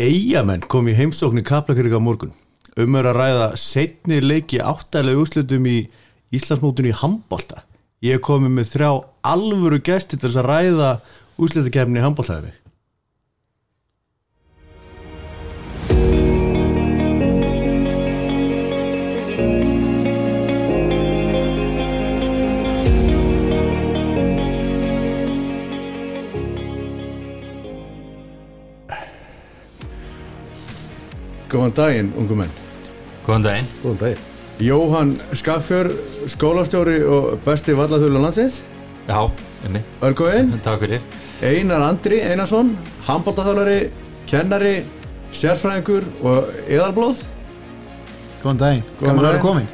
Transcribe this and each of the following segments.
Eyjamenn kom í heimsókn í Kaplakirka morgun. Um er að ræða setni leiki áttæðlega úrslutum í Íslandsmótun í handbólta ég komið með þrjá alvöru gesti til þess að ræða úrslutakefni í handbóltaði Góðan daginn, ungu menn. Góðan daginn. Góðan dag Jóhann Skaffjör, skólastjóri og besti vallathulun landsins. Já, er mitt Velkomin Takk fyrir. Einar Andri Einarsson, handbóltaþjálfari, kennari, sérfræðingur og eðalblóð Góðan daginn, Góðan að vera daginn. komin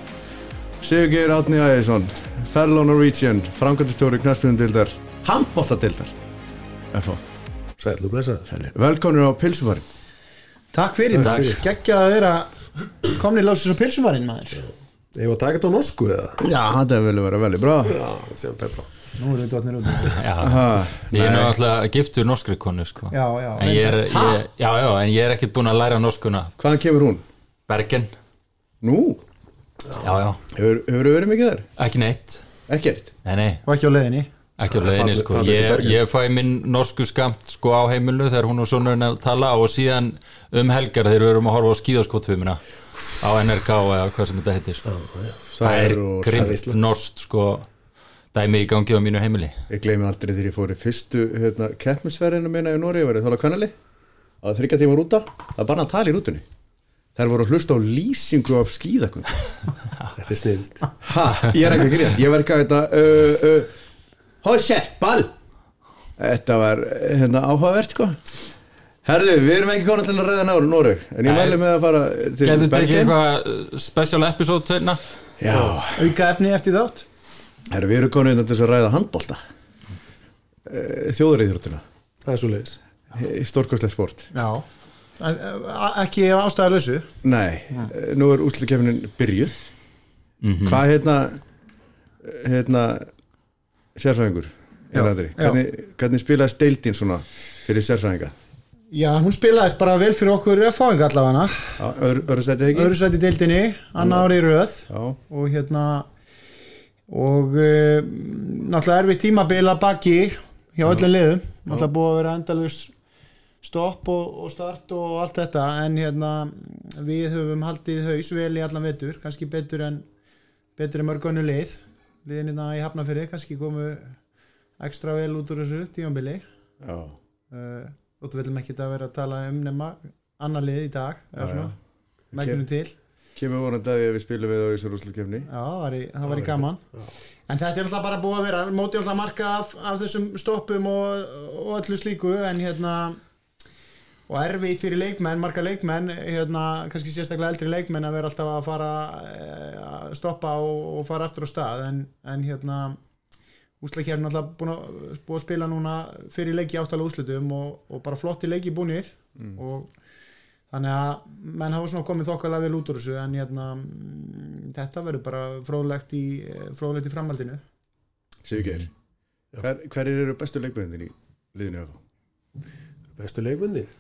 Sigurgeir Átni Æðisson, Fellow Norwegian, framkvæmtistjóri knæspunundildar, handbóltadildar FH. Sælu blessaður. Velkomin á Pilsufarin Takk fyrir, Takk. maður. geggjað að vera komni lásins á pilsuvarinn maður. Ég var að taka þetta á norsku eða? Já, þetta vil vera veldig bra Já, sem peppa. Nú erum við dotnir út. Ég er náttúrulega giftur norskri konu sko. Já, já, en ég er, ég, já, já, en ég er ekkert búinn að læra norskuna. Hvaðan kemur hún? Bergen, Nú, já, já, hefur hefur verið mikið þar? ekki neitt. Ekkert? Nei, nei, og ekki á leiðinni ekki leiðinni Falleg- sko. ég, ég fæ minn norsku skamt sko á heimilu þegar hún og sonurinn er að tala og síðan um helgar þegar við erum að horfa á skíðaskotfimina á NRK eða hvað sem þetta heitir sko. Það er grimt norskt sko dæmi í gangi á mínu heimili. Ég gleymi aldrei þegar ég fór í fyrstu hérna, keppmisverðinu minna í Nóri, ég var í þála kannali á þryggja tíma rúta, það bara að tala í rútunni. Þær voru að hlusta á lýsingu af skíðakun Þetta er sniðvilt ha, ég er ekki að gríða. Ég var ekki að þetta uh, uh, hóð sért ball. Þetta var hérna, áhugavert sko. Herðu, við erum ekki konar til að ræða náru Nóri, en ég mæli með að fara til Getur tekið eitthvað uh, special episode tveirna? já, auka efni eftir þátt? Herru, við erum konar til þess að ræða handbolta. Uh, þjóðuríðrútuna Það er svo leiðis stórkostlega sport. Já, En, eh, ekki ef ástæðalösu Nei, eh, nú er úslikefnin byrjuð. Hvað hérna hérna sérfræðingur hvernig, hvernig spilaði steildin svona fyrir sérfræðinga? Já, hún spilaðist bara vel fyrir okkur F-fáinga allavega. Öðru, öðru sæti ekki? öðru sæti deildinni, annar ári röð. Já, og hérna og uh, náttúrulega erfið tímabil að baki hjá öllum liðum. Náttúrulega búið að vera endalus stopp og, og start og allt þetta. En hérna við höfum haldið haus vel í allan vetur kannski betur en betur en mörg önnu lið liðinina í Hafnafyrði kannski komu ekstra vel út úr þessu tímabili. Já, uh, og þú viljum ekki að vera að tala um nema annar lið í dag Já, já. mækjunum til. kemur vonandi að því að við spilum við á þessar úslikefni Já, var, í, það var í gaman. En þetta er alltaf bara búið að vera Mótið alltaf marka af, af þessum stoppum og, og öllu slíku En hérna Og erfitt fyrir leikmenn, marga leikmenn Hérna, kannski sérstaklega eldri leikmenn Að vera alltaf að fara eh, að Stoppa og, og fara aftur á stað. En, en hérna Úslakefn alltaf búin að, búið að spila núna Fyrir leiki áttalega úslutum og, og bara flotti leiki búnir. Og þannig að menn hafa svona komið þokkalega vel út úr þessu en hérna, mm, þetta verður bara fróðlegt í, fróðlegt í framhaldinu. Sigurgeir, hver, hverjir eru bestu leikmennir í liðinu FH? Bestu leikmennið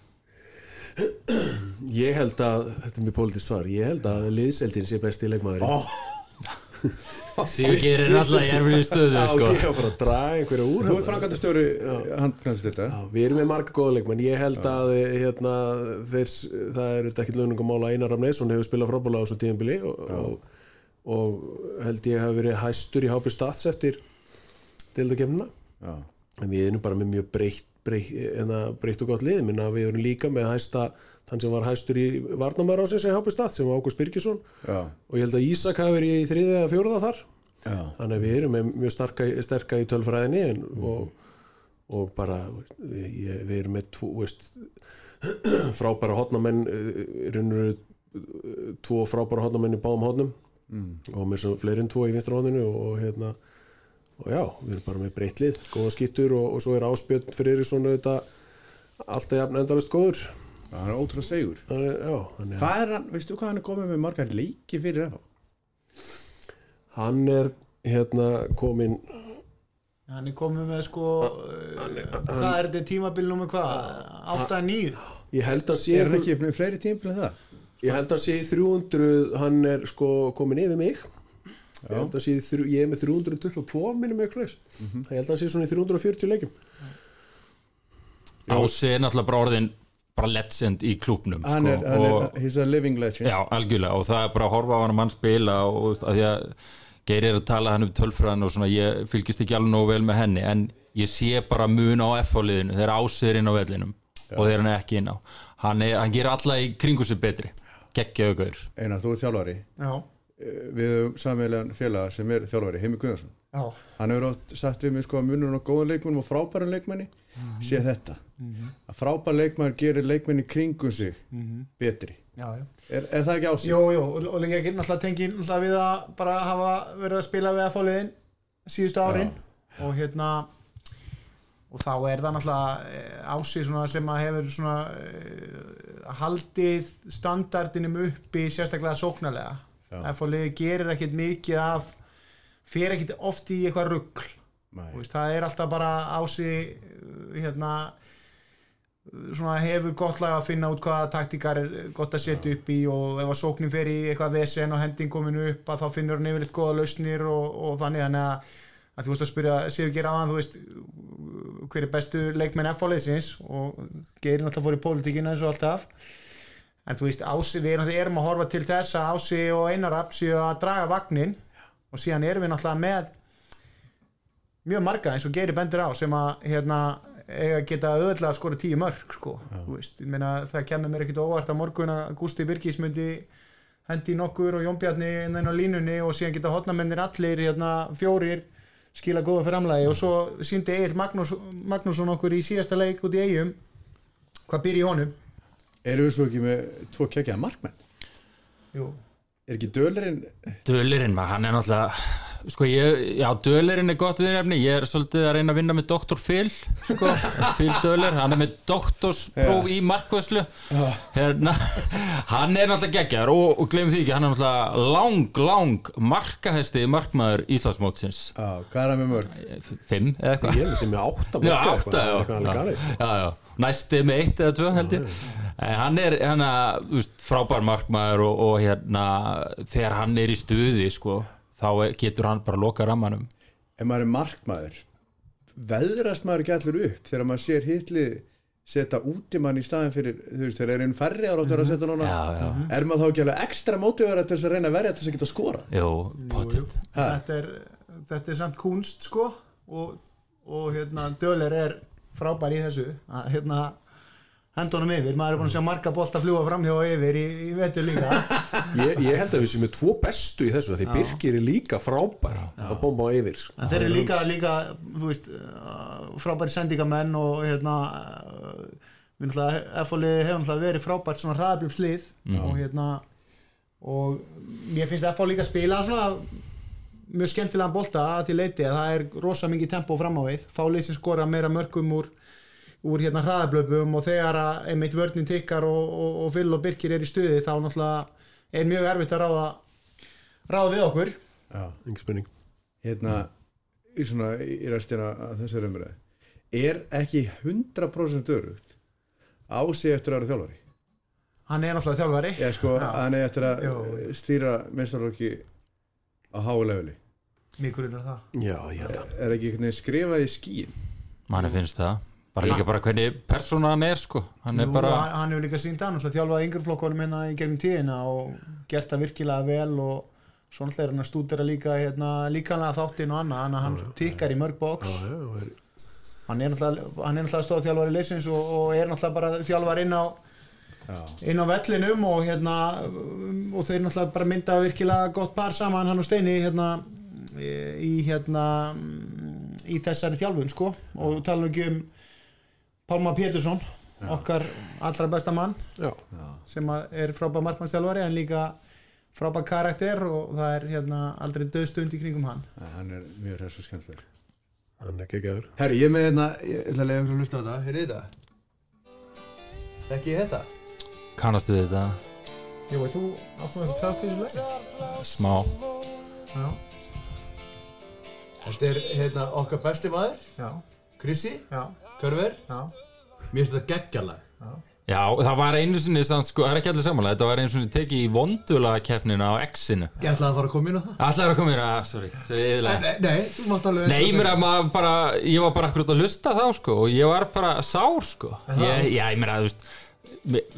Ég held að Þetta er mjög pólitískt svar Ég held að liðseldin sé besti leikmaður Ó, Sigurgeir er alltaf í erfið stöðu sko. Ég var bara að draga einhverja úr Þú ert hérna. framkvæmdastjóri handknæðstölda Já, við erum með marga góða leikmenn. Ég held að hérna, þeir, það er þetta ekkit launungamála Einar Ramnesson hefur spilað frábúlega á þessu tíðanbili og, og, og held ég hafi verið hæstur í hápi stats eftir deildakefnina Já, en við erum bara með mjög breytt breytt, hérna, breytt og gott lið. Minna við erum líka með hæsta þann sem var hæstur í Varnamar ásins í hápi stats sem var Ágúst Birgisson. Já, og ég held að Ísak hafi verið í þriðið eða fjóruða þar. Já. Þannig að við erum með mjög starka, sterka í tölfræðinni en, og, og bara ég, við erum með tvo, veist, frábæra hotnamenn raunur tvo frábæra hotnamenn í báðum hotnum og mér sem fleiri en tvo í vinstra hotninu og hérna og já, við erum bara með breytlið, góða skýttur og, og svo er áspjöld fyrir svona þetta alltaf jafn endalust góður. Það er ótrúlega segur. Þannig, já, þannig að Hvað er hann, veistu hvað hann er komið með margar leiki fyrir FH? hann er hérna komin hann er komið með sko hvað er þetta tímabil nummer hvað? 8-9 ég held að sé Er hann ekki með fleiri tímpil en það? ég held að sé í 300 hann er sko komin yfir mig ég held að sé ég er með 322 minnum eitthvað mm Mhm. ég held að sé svona í 340 leikjum. Ási er náttúrulega bara orðin bara legend í klúbnum Hann sko, er, hann og, er, he's a living legend. Já, algjörlega og það er bara að horfa á hann mann spila og að því að Geir er að tala hann um tölfræðan og svona ég fylgist ekki alveg nógu vel með henni en ég sé bara mun á F-liðinu þegar Ási er inn á vellinum og þegar hann er ekki inn á. Hann, er, hann gerir alla í kringu sig betri. Geggjaðu gaur. Einar, þú er þjálfari. Já, Við höfum sammeðlegan félaga sem er þjálfari, Heimi Guðjónsson. Já, Hann hefur átt sagt við mig sko að munurinn á góðan leikmennum og frábæran leikmenni sé þetta. Að frábær leikmenn gerir leikmenni kringum sig betri. Já, já. er, er það ekki ásinn? Jú, jú, og, líka ekki náttúrulega tengi náttúrulega við að bara hafa verið að spila við að fáliðin síðustu árin. Og hérna og þá er það náttúrulega eh, ási svona sem að hefur svona uh, haldið standardinum uppi sérstaklega sóknarlega fáliði gerir ekkit mikið af fer ekkit oft í eitthvað rugg Nei. það er alltaf bara ási uh, hérna svona hefur gott lag að finna út hvaða taktíkar er gott að setja upp í og ef að sóknin fer í eitthvað vesen og hending komin upp að þá finnur hann yfirleitt góða lausnir og, og þannig. Þannig að, að þú veist að spyrja séu gera aðan þú veist hver er bestu leikmenn F-fáleysins og gerir náttúrulega fór í pólitíkina eins og alltaf en þú veist Ási, við erum, að horfa til þess að Ási og Einarab séu að draga vagnin og síðan erum við náttúrulega með mjög marga eins og Geiri bendur á sem að hérna, geta öðlega að skora tíu mörg sko. Veist, meina, það kemur mér ekkit óvart að morgun að Gústi Birgis myndi hendi nokkur og Jón Bjarni inn á línunni og síðan geta hotnamennir allir hérna, fjórir skila góða framlægi og svo síndi Egil Magnús, Magnússon okkur í síðasta leik út í eigum hvað í honum Erum við svo ekki með tvo kekjaða markmenn? Jú. Er ekki dölurinn Dölirinn maður, hann er náttúrulega sko ég, já Dölirinn er gott viðnefni ég er svolítið að reyna að vinna með Dr. Phil sko, Phil Dölir, hann er með doktorspróf í markvæslu hérna, hann er náttúrulega geggjar og, og glemum því ekki, hann er náttúrulega lang, lang markahæsti markmaður Íslandsmótsins. Já, hvað er hann með mörg? fimm eða eitthvað. Ég er sem Já, marka átta, já, eitthvað alveg já. Næsti með eitt eða tvö held ég. En hann er hana, frábær markmaður og, og hérna, þegar hann er í stuði sko, þá getur hann bara loka rammanum. Ef maður er markmaður. Veðrast maður ekki allir upp þegar maður sér hitlið setja útimann í staðin fyrir þú veist, þegar er einn færri ára áttur að setja núna? Já, já, er maður þá ekki alveg ekstra mótivera til þess að reyna að verja til þess að geta skora jú, potið þetta er, þetta er samt kunst sko og, og hérna Döler er frábær í þessu. Að hérna hendunum yfir, maður er búin að sjá marga bolta fljúa framhjá yfir í, í vetur líka. Ég, ég held að við sem er tvo bestu í þessu því Birgir er líka frábær að bomba á yfir sko. en þeir eru líka, líka veist, uh, frábæri sendingamenn og hérna uh, við hefur náttúrulega verið frábært svona hraðabljöpslið og hérna og mér finnst FO líka að spila svona mjög skemmtilega bolta að því leiti að það er rosa mikið tempo fram á við. Fálið sem skora meira mörgum úr úr hérna hraðablöpum og þegar að einmitt vörnin tikkar og, og, og Fyll og Birkir er í stuði þá náttúrulega er mjög erfitt að ráða ráða við okkur. Já. engin spurning. Hérna í svona í restina af þessari umræði er ekki 100% örugt á sig eftir að vera þjálfari? Hann er náttúrulega þjálfari. Já, sko, hann er eftir að Jú. stýra mestarlokki á háu leveli. Mjög grunnar það. Já, ég held að. Er ekki skrifað í skíin manni finnst það bara líka bara hvernig persóna hann er sko. Hann er Jú, bara hann, hann hefur líka sínt að náttúrulega þjálfað yngreflokkunum hérna í gegnum tíðina og gert það virkilega vel og svo náttúrulega er hann að stúdera líka hérna, líkanlega þáttinn og annað að hann tikkar í mörg bóks já, og er, hann er náttúrulega, hann er stóð þjálfari leysins og, og er náttúrulega bara þjálfar inn á inn á vellinum og hérna og þeir náttúrulega bara mynda virkilega gott par saman hann og Steini hérna í hérna í þessari þjálfun sko. Og tala ekki um Pálma Pétursson okkar allra besta mann já, sem að er frábæð markmannstjálfari en líka frábæð karakter og það er hérna aldrei döð stund í kringum hann. Ja, hann er mjög hress og skemmtilegur. Hann er ekki ekki herri, ég er með hérna ég ætla að lega ykkur að hlusta á þetta, heyrðu þetta? Ekki þetta? Kannastu við þetta? Jú, þú áttum að það þessu leik smá. Já, þetta er hérna okkar besti maður já, Krissi, já, Körver já mér finnst þetta geggjalag Já. Já, það var einu sinni samt, sko, það er ekki allir samanlega Þetta var einu sinni tekið í vondula keppnina á X-inu Ég ætlaði að fara að koma inn á það Allar að koma inn að, sorry, sorry eðilega. Nei, nei, þú mátt alveg Nei, mér að maður bara, ég var bara akkurat að hlusta þá, sko, og ég var bara sár, sko. Ég, já, ég meina, þú veist,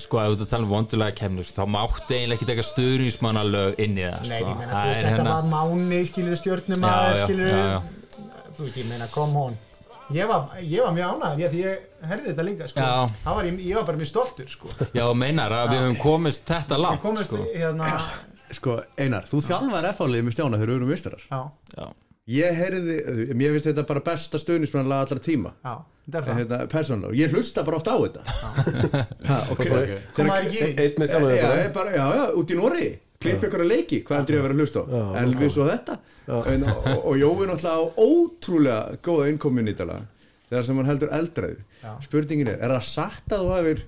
sko, ef þú að tala um vondulega kemni, þá mátti eiginlega ekki teka stuðningsmannalög inn í það, Nei, sko. ég meina, Það þú veist, er þetta hérna- var máni, skilur stjórnum að, já, skilur já, já. þú veist, ég meina, come on ég var, ég var mjög ánægð, ég, því ég herði þetta líka, sko, Já. Það var, ég, ég var bara mjög stoltur, sko. Já, meinar að við höfum komist þetta ég langt, komist, sko. hérna, Sko, Einar, þú þjálfar F-álið með Stjána þegar við erum mistarar já, Já. Ég heyrði, mér finnst þetta bara besta stöðnismannlega allra tíma. Já, þetta er það. Hérna, ég hlusta bara oft á þetta. Ha, ok, ok Kom maður ekki inn? Eitt með sjálfum já, þig ég bara, já, já, út í Nóri klipp ykkur að leiki, hvað heldur ég að vera að hlusta á? En við svo þetta. En, og, og Jói náttúrulega á ótrúlega góða innkomin í þetta þegar sem hann heldur eldræðu spurningin er, er það satt að þú hafir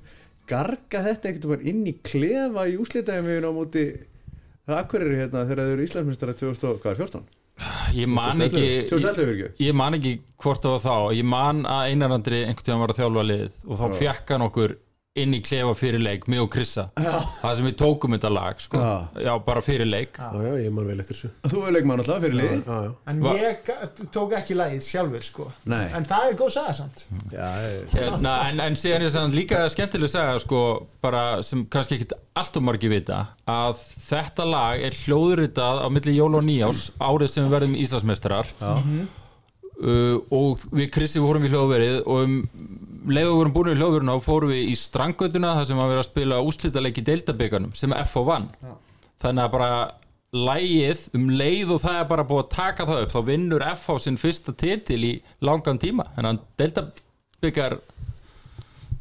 gargað þetta ekkert bara inn í klefa í úslitaðum á móti Akkurir hérna þegar þau eru Íslandsmyndstara 2014 Ég man 2011, ekki 2011 ekki? Ég man ekki hvort það var þá. Ég man að einarandri einhvern tíðan var að þjálfa lið og þá fekk hann okkur inn í klefa fyrir leik, mig og Krissa. Það sem við tókum þetta lag sko. Já. já, bara fyrir leik. Já, já, ég man vel eftir þessu. Þú er leikmann alltaf fyrir liði Já, já en Va- ég tók ekki lagið sjálfur, sko. Nei. en það er góð saga samt. Já, hérna, en, en síðan er sann líka skemmtileg að segja sko, bara sem kannski ekkit allt og margi vita að þetta lag er hljóðritað á milli jól og nýjárs árið sem við verðum Íslandsmeistarar. Uh, og við Krissi vorum í hljóðverið og um leið og við vorum búin í hljóðverðina og fórum við í strangötuna þar sem að vera að spila úslítaleik í deildabyggarnum sem FH vann þannig að bara lægið um leið og það er bara búið að taka það upp þá vinnur FH sinn fyrsta titil í langan tíma. Þannig að deildabyggar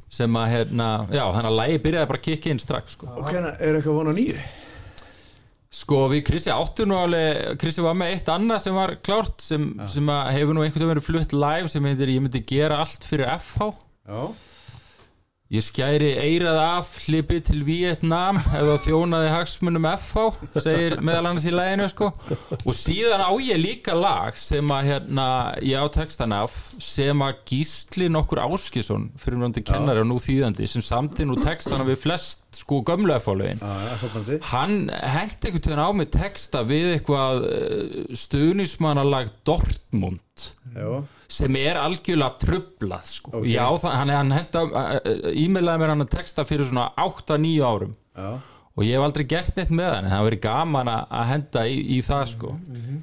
sem að hérna, já þannig að lægið byrjaði bara að kikka inn strax sko. og hérna er eitthvað von á nýju? Sko við Krissi áttu nú alveg Krissi var með eitt annað sem var klárt sem, sem hefur nú einhvern veginn verið flutt live sem heitir ég myndi gera allt fyrir FH Ég skæri eirað af hlipi til Vietnam ef það þjónaði hagsmunum FH segir meðal annars í læginu sko. og síðan á ég líka lag sem að hérna, ég á textan af sem að gísli nokkur Áskisson fyrir náttúrulega kennari og nú þýðandi sem samti nú textana við flest sko gömlu FH-lögin hann hendi einhvern veginn á mig texta við eitthvað uh, stuðnismannalag Dortmund Já, sem er algjörlega trublað sko. Ok. já, hann, hann henda e-mailaði mér hann að texta fyrir svona 8-9 árum. Já. Og ég hef aldrei gert neitt með hann það verið gaman að að henda í, í það sko.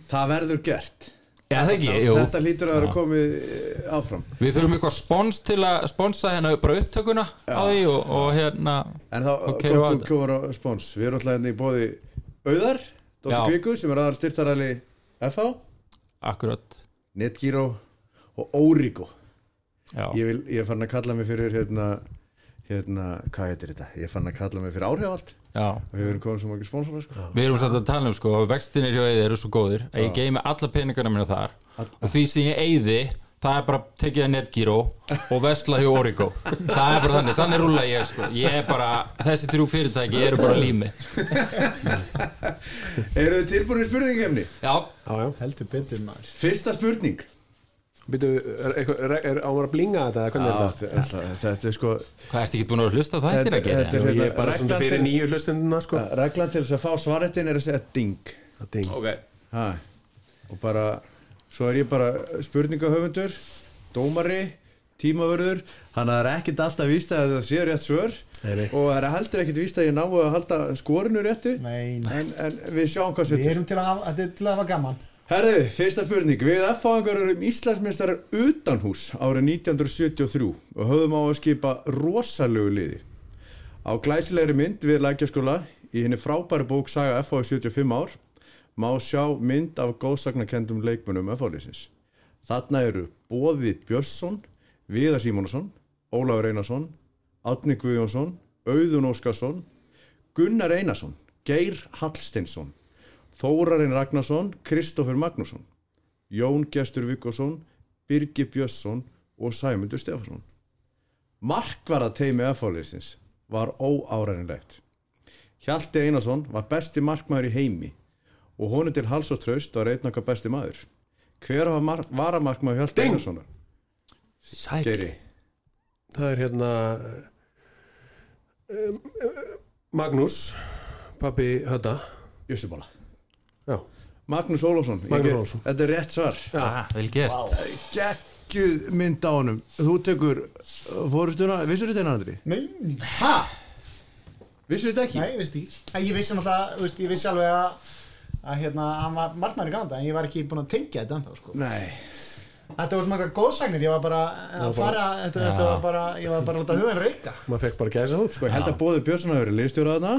Það verður gert. Já, ekki, Þetta lítur að vera komið eh, áfram. Við þurfum eitthvað spons til að sponsa hérna bara upptökuna á því og, og hérna En þá okay, þú kofur á spons. Við erum alltaf hérna í bóði Auðar Dóttir Já. Kvíku sem er aðar styrtaræli FH akkurat Netgyro og Origo já. ég, vil, ég er fann að kalla mig fyrir hérna, hérna, hvað heitir þetta? Ég er fann að kalla mig fyrir áhrifald við erum komið svo mjög sponsora sko. Við erum satt að tala um sko að vextinir hjá Eyði eru svo góðir að ég geymi alla peningana mína þar og því sem ég eyði það er bara tekið að netgíró og vesla hjá Origo. Það er bara þannig, þannig rúla ég sko. Ég er bara, þessi þrjú fyrirtæki eru bara lími Eru þið tilbúin í spurningkefni? Já, Já, já. Heldur betur maður. Fyrsta spurning. Býtu, er, er, er, á að blinga þetta eða hvernig er Já, þetta? þetta, þetta er sko hvað ertu ekki búin að hlusta á það Þetta- eftir að gera? þetta er- Ég er bara svona fyrir nýju hlustenduna sko. Reglan til þess að fá svaretin er að segja ding. Það ding. Ok, ha. og bara svo er ég bara spurningahöfundur dómari, tímavörður. Hann er ekkit alltaf víst að það sé rétt svör. Nei. og það er heldur ekkit víst að ég ná að halda skorinu réttu. Nei, nei. en, en við sjáum hvað við sittur erum til að er til að hafa gaman. Herðu, fyrsta spurning. Við F-fáðingar erum Íslandsmeistarar utanhús árið 1973 og höfðum á að skipa rosalegu liði. Á glæsilegri mynd við lækjaskóla í henni frábæri bók Saga í 75 ár má sjá mynd af góðsagnakendum leikmunum F-fáliðsins Þarna eru Bóði Björnsson Viðar Símónasson Ólafur Einarsson Átni Guðjónsson Auðun Óskarsson Gunnar Einarsson Geir Hallsteinsson Þórarinn Ragnarsson, Kristoffer Magnússon, Jón Gestur Vikkosson, Birgir Björnsson og Sæmundur Stefansson. Markvarða teimi F-fáliðsins var óárænilegt. Hjalti Einarsson var besti markmaður í heimi og honum til hals og traust var einn okkar besti maður. Hver var mar- varamarkmaður Hjalti Einarssonar? sæl Geiri. Það er hérna Magnús Pappi Hötta Jössubóla Já, Magnús Ólafsson. Þetta er rétt svar ah, vel gert Gekkjuð mynd á honum Þú tekur fórustuna Vissur þetta eina andri? Nei, nei, Ha? Vissur þetta ekki? nei, En Ég vissi náttúrulega, ég vissi alveg að að hérna, hann var markmæri Kanada en ég var ekki búin að tengja þetta ennþá sko. Nei. Þetta var svona eitthvað góðsagnir, ég var bara að fara, þetta, þetta var bara, ég var bara út að hugan reyka. Maður fekk bara gæsa húð Sko, ég held að Bóði Björnsson hafi verið liðstjóra þarna.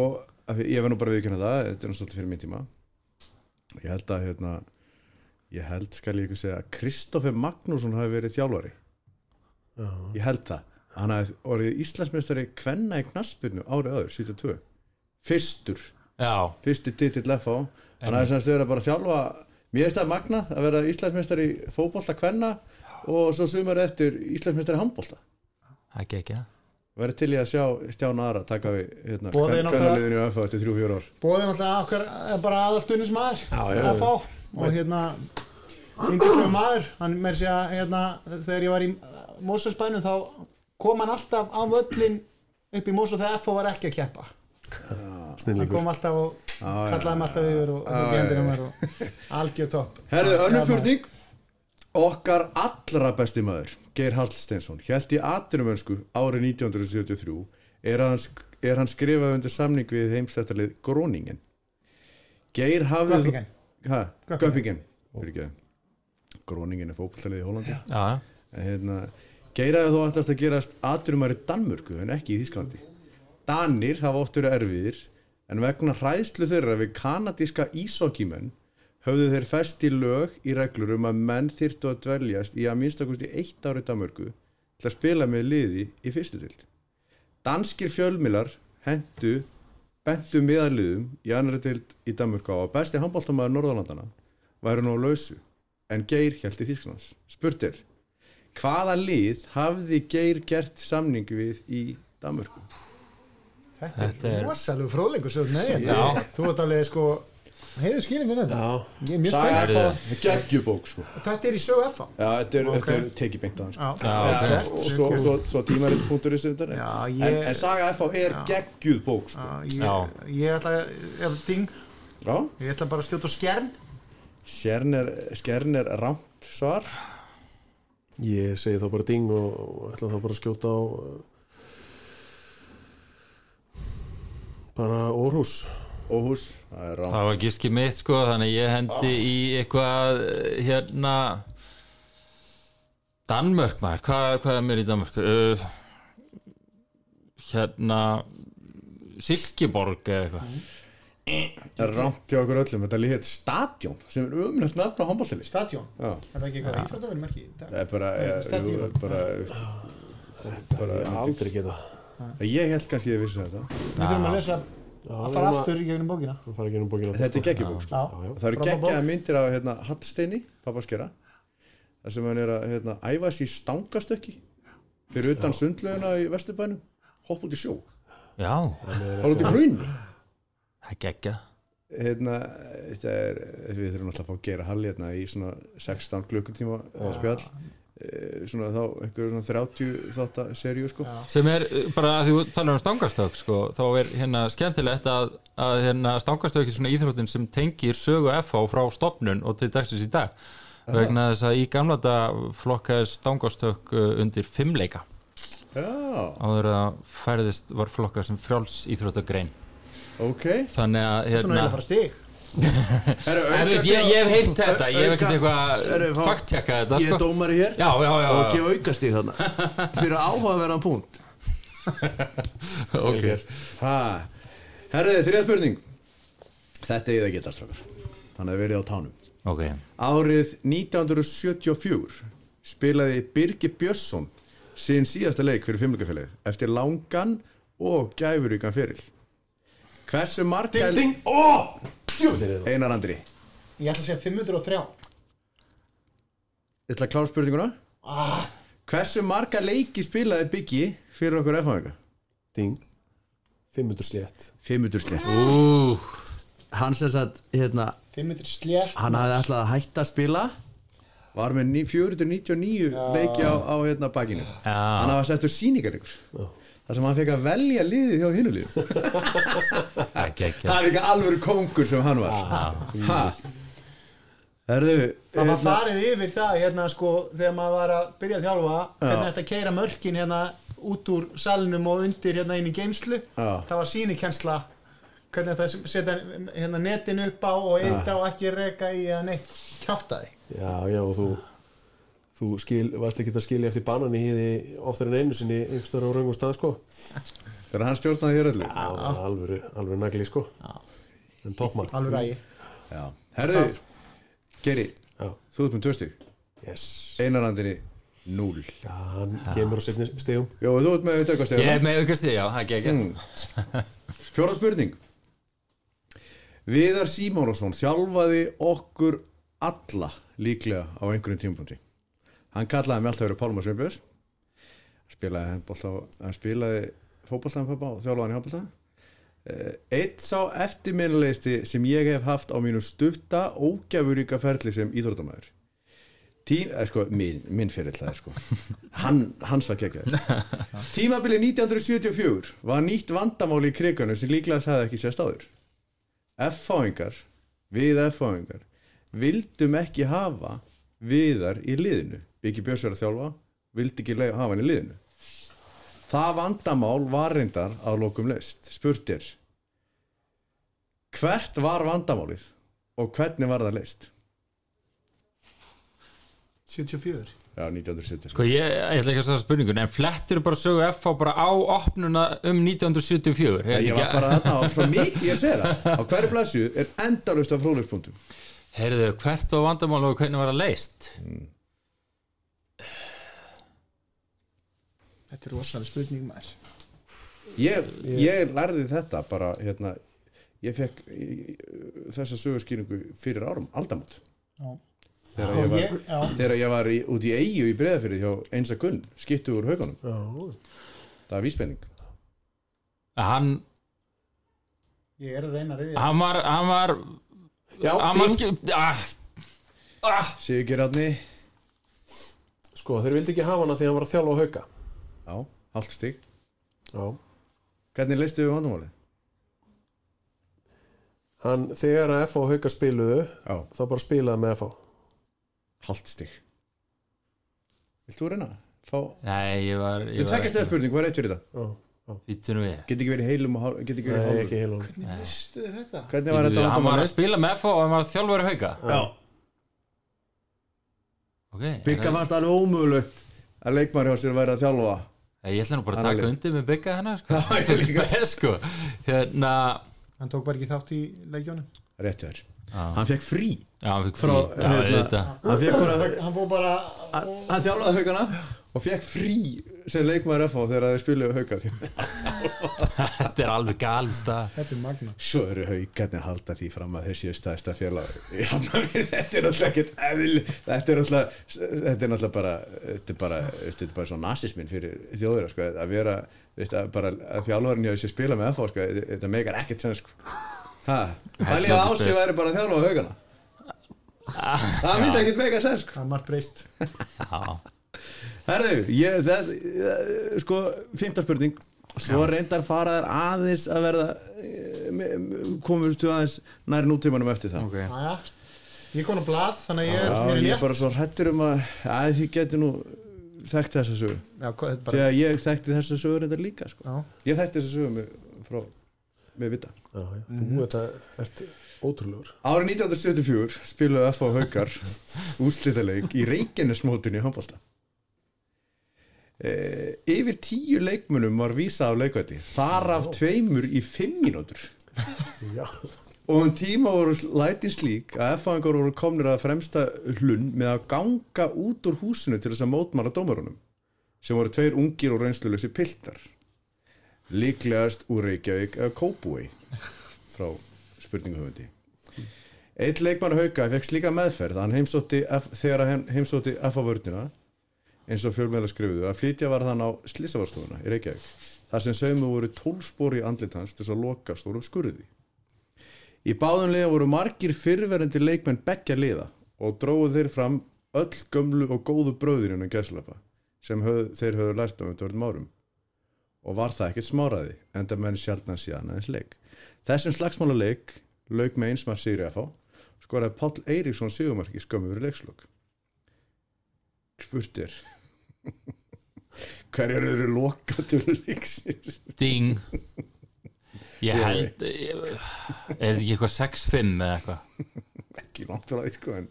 Og af því- ég verð nú bara viðkynna það þetta er nú svolítið fyrir mín tíma. Ég held að hérna, ég held skal ég ekki segja að Kristoffer Magnússon hafi verið þjálfari. Já, ég held það. Hann hafi orðið Íslandsmeistari kvenna í knaspinu árið öður, 72 fyrstur, já, fyrsti titill FH hann hafi semst verið að bara þjálfa. Mér er það magnað að vera Íslandsmeistari í fótbolta kvenna og svo sumar eftir Íslandsmeistari í handbolta. Það gekk ekki verið til ég að sjá Stján Ara taka við hérna, í FH eftir 3-4 ár. Bóðið náttúrulega okkar er bara aðalstunismæður Já, já, að fá og hérna yndislega maður, hann með sér að hérna, þegar ég var í Mósusbænum þá kom hann alltaf á völlin upp í Mósu þegar FO var ekki að keppa hann kom alltaf og kallaði mig alltaf yfir og, og gendi hann mér og algjör topp. Herðu, önnur Já, spurning. Okkar allra besti maður Geir Hallsteinsson Hjælt í atvinnumönsku árið 1973 er hann, er hann skrifað undir samning við heimstættalið Gróningen Geir hafði Göppingen. Gróningen er fótballtalið í Hollandi. Já, En hérna, Geir hafði þó ættast að gerast atvinnumæri Danmörku en ekki í Þísklandi Danir hafa oft verið erfiðir en vegna hræðslu þeirra við kanadíska ísokkimenn höfðu þeir fest í lög í reglur um að menn þyrftu að dveljast í að minnstakosti eitt ári Danmörku til að spila með liði í fyrstu tild. Danskir fjölmilar hendu bentu miðarliðum í annari tild í Danmörku á að besti handbóltamaður Norðalandana væri nú lausu en Geir held í Þísklands. Spurt er, hvaða lið hafði Geir gert samning við í Danmörku? Þetta Þetta er rosalegu fróðleikur þú ert alveg sko heiðu skilin fyrir þetta. Er geggjubók sko. Þetta er í sögu FA Já, þetta er, Ok. þetta er tekið beint á hann sko. og svo, svo, svo tímaritt punktur í Já, en, ég- en Saga FH er geggjuð bók sko. Já, ég, ég ætla Já, ég ætla bara að skjóta á skjern. Skern er, skern er rámt svar. Ég segi þá bara ding og, og ætla þá bara að skjóta á uh, bara Orhus Óhús, það er það var gíski mitt sko þannig að ég hendi í eitthvað eh, hérna Danmörk maður, hvað, hvað er mér í Danmörk uh, hérna Silkeborg eða eitthvað. Það er rámt hjá okkur öllum, þetta líka stadjón sem er umrætt nafn á handbóltili stadjón, Já, er það ekki eitthvað íþróttaverðum ekki það er bara, Nei, ég, stadion. jú, bara bara ég aldrei geta ég held kannski að ég vissi þetta. Við þurfum að lesa að fara aftur í gegnum bókina. Að fara ekki inn bókina Þetta er geggjubók sko. já, Já, já. Það eru geggjaða myndir af hérna, Hallsteini, pappaskera þar sem hann er að hérna, æfa sér stangastökki fyrir utan sundlaugina í Vesturbænum. Hopp út í sjó, já, hopp út í grunni það geggja hérna, þetta er við þurfum alltaf að fá að gera halli hérna í svona 16 klukkutíma spjall svona þá, einhver svona 30 þátt seríu sko. Sem er uh, bara að því þú talar um stangastökk sko, þá er hérna skemmtilegt að, að hérna stangastökk er svona íþróttin sem tengir sögu FH frá stopnun og til dagsins í dag. Vegna þess að í gamla dag flokkaði stangastökk uh, undir fimmleika. Já, áður að færðist var flokkað sem frjáls íþróttagrein ok. Þannig að hérna náðu bara stig Heru, En þú veist, ég, ég hef heyrt þetta, ég hef ekkert eitthvað faktjekka þetta Ég er sko. dómari hér Já, já, já, og gefa aukastíð þarna. Fyrir áhugaverðan punkt. Ok. Ha, herriði, þriða spurning. Þetta er það geta strákar. Þannig að verið á tánum. Ok, Árið 1974 spilaði Birgir Björnsson sín síðasta leik fyrir fimmleikafélagið eftir langan og gæfuríkan feril. Hversu marga Ding, ding, það Einar Andri. Ég ætla að segja 503 Ég ætla að klára spurninguna. Ah, Hversu marga leiki spilaði Biggi fyrir okkur F-fáinga? Ding. 500 slétt. 500 slett ú, Hann sem sagt, hérna 500 slétt. hann hafði ætlað að hætta að spila. Var með ní- 499 leiki á, á hérna bakinu. Hann hafa settur síningarleikur þar sem hann fekk að velja liðið hjá hinu lið Ekki, ekki það er ekki alveg kongur sem hann var. Ha. Herðu, Það var hérna, farið yfir það hérna sko þegar maður var að byrja að þjálfa hvernig þetta keira mörkin hérna út úr salnum og undir hérna inn í geimslu Já. það var sínikensla hvernig þetta setja hérna netin upp á og eitt á ekki reka í að neitt kjaftaði. Já, já, og þú þú skil, varst ekki að skilja eftir banan í hýði oftar en einu sinni einhverstaður á raungum stað, sko. Þegar hann stjórnaði hér öllu. Já, alvöru, alvöru nagli, sko. En toppmann. Alveg rægi Já. Herðu, Geri Já, þú ert með tvö stig. Yes. Einarandinni 0 Já, hann kemur á sefni stegum Jó, þú ert með Ég auðvitaðstig er með því, já, ekki, ekki Mm. Fjóra spurning. Viðar Símónusson þjálfaði okkur alla líklega á einhverjum tímapunkti Hann kallaði mig alltaf verið Pálma Sveinbjörns. Spilaði handbolta á- hann spilaði fótboltaðan pappa og þjálfaði hann í handbolta. Eh, Eitt sá eftirminnilegsti sem ég hef haft á mínu stutta ógæfuríka ferli sem íþróttamæður Tím, eh, sko, minn, minn fyrir það sko. Hann, hans var kekkjaður Tímabili 1974 var nýtt vandamáli í krigunum sem líklega sagði ekki sérst áður. F-fáingar við F-fáingar vildum ekki hafa viðar í liðinu. Byggi Björns er að þjálfa vildi ekki leyfa- hafa hann í liðinu. Það vandamál var reyndar að lokum leist spurt er hvert var vandamálið og hvernig var það leist 74 Já, 1970 Sko ég, ég ætla ekki að staða spurningun En flettur bara sögu F á bara á opnuna um 1974 Já, ég var bara þarna og svo mikið ég að segja það. Á hverju blæsju er endalust af fróðleikspunktum Heyrðu, hvert var vandamál og hvernig var það leist? Þetta er rosalega spurning maður. Ég, ég lærði þetta bara hérna, ég fekk í- þessa sögurskýringu fyrir árum aldamot Já. þegar ég var, Ég- þegar ég var í, út í eigu í breðafyrði hjá einsa gunn skiptu úr haugunum, Já, það er vísbending. Hann, Ég er að reyna að rifja hann var hann var, Sigur Átni Sko, þeir vildi ekki hafa hana því hann var að þjálfa á hauka. Já, halvt stig. Já. Hvernig leistu við vandamáli? Hann, þegar að F á hauka spiluðu já, þá bara spilaði með F á halvt stig. Vilt þú reyna? Fá... Nei, ég var Við tvekja stæða spurning, hvað er eitt fyrir þetta? Já, nú við. Get ekki verið heilum og hálf, get ekki verið Nei, hálfum ekki heilun Hvernig veistu þér þetta? Hvernig var Býttu þetta Hann var að spila með F og hann var þjálfari hauka. Já, Ok, Bygga er- fannst alveg ómögulegt að leikmar hjá sér væri að þjálfa. Ég ætla nú bara að Hann taka undir með Bygga hennar sko. Já, ég Svolítið líka. beð, sko. Hérna Hann tók bara ekki þátt í leikjónum rétt Já. Hann fekk frí. Já, hann fikk frí. Frá, Já, hérna, auðvitað. Hann fekk bara Hann fór bara Hann þjálfaði haugana og fekk frí sem leikmaður FH þegar þeir spiluðu hauga Þetta er alveg galist að Þetta er magna Svo eru haugarnir að halda því fram að þessi er stæðsta Hafnarfirði. Þetta er náttúrulega ekkert eðl Þetta er náttúrulega Þetta er náttúrulega bara Þetta er bara, þetta er bara svo nasismin fyrir þjóður sko, að vera veist, að bara að þjálfarinn hjá þessi spila með FH sko, þetta meikar ekkert sem sko. Ha, Pælið að svolítið Ási spes. væri bara þjálfa haugana Það myndi ekkert meika sens sko. Það er margt breyst. Já, Herðu, ég, það, eh, sko, fymta spurning. Svo reyndar fara þær aðeins að verða komumst við aðeins nær nútímanum eftir það. Ok. Jæja. Ég kom á blað þannig að ég er Já, mér er ég er létt. bara svo hrættur um að að þið geti nú þekkt þessa sögu. Já, hvað, þetta bara Þegar ég þekkti þessa sögu reyndar líka sko. Já, Ég þekkti þessa sögu með, frá, með vita. Já, já, þú þetta ert ótrúlegur. Árið 1974 spiluðu F.A. Haukar úrslitaleik í Reykjanesmótinu í handbólta e, Yfir tíu leikmunum var vísa af leikvæti þar af tveimur í fimm mínútur. Og um tíma voru lætin slík að F.A.ingar voru komnir að fremsta hlunn með að ganga út úr húsinu til þess að mótmala dómarunum sem voru tveir ungir og reynsluleysi piltar. Líklegast úr Reykjavík eða Kópúi frá spurninguhöfundi Eitt leikmann hauka fekk slíka meðferð að hann heimsótti þegar hann heimsótti F á vörnina eins og fjölmeðla skrifuðu að flytja var þann á Slissavarstofuna í Reykjavík þar sem saumu voru tólspor í andlit hans til að loka stórum skurði. Í báðum liða voru margir fyrrverandi leikmenn beggja liða og dróðu þeir fram öll gömlu og góðu bröðir innan gæslapa sem höf, þeir höfðu lært á um törnum árum. Og var það ekkert smáraði enda menn sjaldan síðan aðeins leik. Þessum slagsmála leik lauk með einsmar Sigri FH skoraði Páll Eiríksson sigumarki skömmu fyrir leikslok spurt er hverjar eru lokatur leiksins? Ding. Ég held Er þetta ekki eitthvað 6-5 eða eitthvað? Ekki langt frá því sko en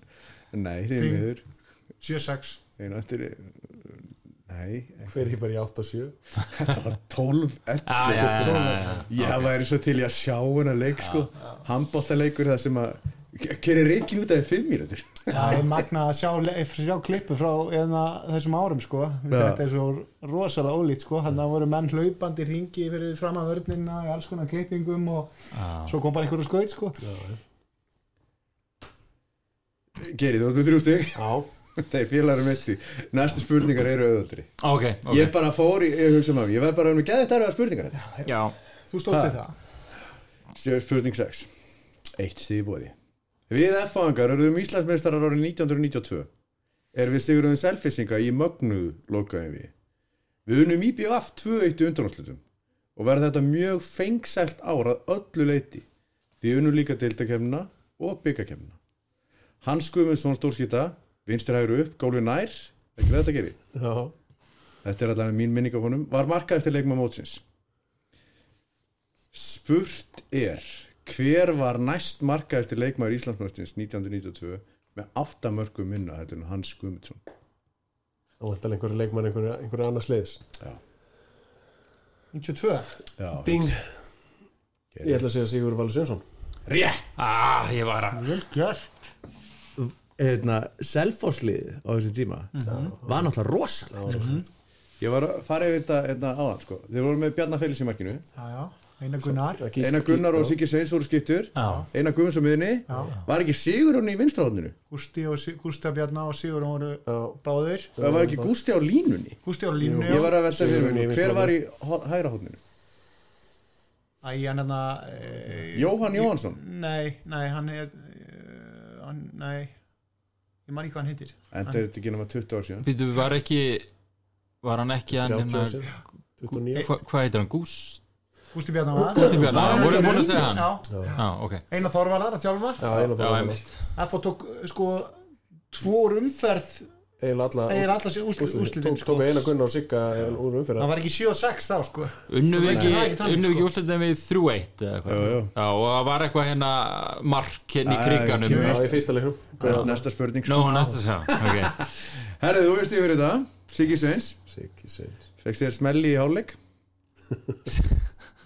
nei, því miður. 7-6 einu eftir nei, ég bara í 8 og 7 þetta var 12 Já, já, já, já, já. ég væri svo til að sjá hennar leik sko, handbóltaleikur það sem að gerir reikin út af 5 mínútur Það er magna að sjá, le- sjá klippu frá eðna, þessum árum sko. Þetta er svo rosalega ólít sko. Þannig að voru menn hlaupandi ringi fyrir fram að vörnina í alls konar klippingum og svo kom bara einhverju skaut sko. Gerið, þú ert með þrjú stig. Já, Þeir félagur með því Næstu spurningar eru auðvöldri Ok, ok. Ég bara fór í, ég hugsa maður Ég verð bara um að geða þetta erfiða spurningar þetta. Já, Þú stóðst í það. Spurning 6 Eitt stig í bóði Við F-fangar eruðum Íslandsmeistarar árið 1992 Er við sigurðum selfisinga í mögnuðu lokaðum við Við unum IBF 2-1 undanáslutum og verða þetta mjög fengsælt ár að öllu leiti því unum líka deildakefnina og byggakefnina Hans Guðmundsson stórskita vinstir hægur upp, gólfi nær. Ekki þetta gerir já. Þetta er allavega mín minning af honum, var markað eftir leikma mótsins. Spurt er, hver var næst markað eftir leikmaður Íslandsmótsins 1992 með 8 mörgum minna, þetta er Hans Guðmundsson. Og vantar einhverju leikmann einhverju, einhverju annars leiðis 92 Já, Ding Ég ætla að segja Sigur Valur Sjönsson rétt! ah, ég var að Vel gjört Hérna, Selfosslið á þessum tíma var náttúrulega rosalega sko. Ég var að fara yfir þetta hérna, áðan, sko. Þeir voru með Bjarnar Félix í markinu. Já, já, Einar Gunnar Einar Gunnar og Siggi Sveins voru skiptur. Já. Einar Guðmunds á miðinni. Var ekki Sigur í vinstrahóðninu? Gústi og Si- Gústa Bjarna og Sigur voru Já. báðir Það var ekki Gústi á línunni? Gústi á línu Ég var að velta fyrir hver var í ho- hægra hóðninu? Æ, hann hérna e, Jóhann Jóhansson Nei, nei, hann er e, hann, Nei Ég man ekki hvað hann heitir En það er þetta ekki nema 20 ár síðan Býtu, var ekki Var hann ekki hann 30 hérna ár síðan 29 hva, Hvað heitir hann? Gús? Gústi Bjarna var Gústi Bjarna, Var hann voru búin að segja hann? Já, Já, ok. Einar Þór var þar að þjálfa. Já, þá einmitt. FH tók sko tvo umferð. Eila alla úrslitin Tók sko. eina Gunnar og Sigga úr umfyrir Það var ekki 7 og 6 þá sko. Unnu við ekki unnu við ekki sko. úrslitin við 3-1 eða eitthvað? Jú, jú. Já, og það var eitthvað hérna mark hérna í Já, kriganum. Já, í fyrsta leiknum. Næsta spurning sko. næsta sá Ok, Herri, þú veist yfir þetta Siggi Sveins Siggi Sveins Fekst þér smelli í hálfleik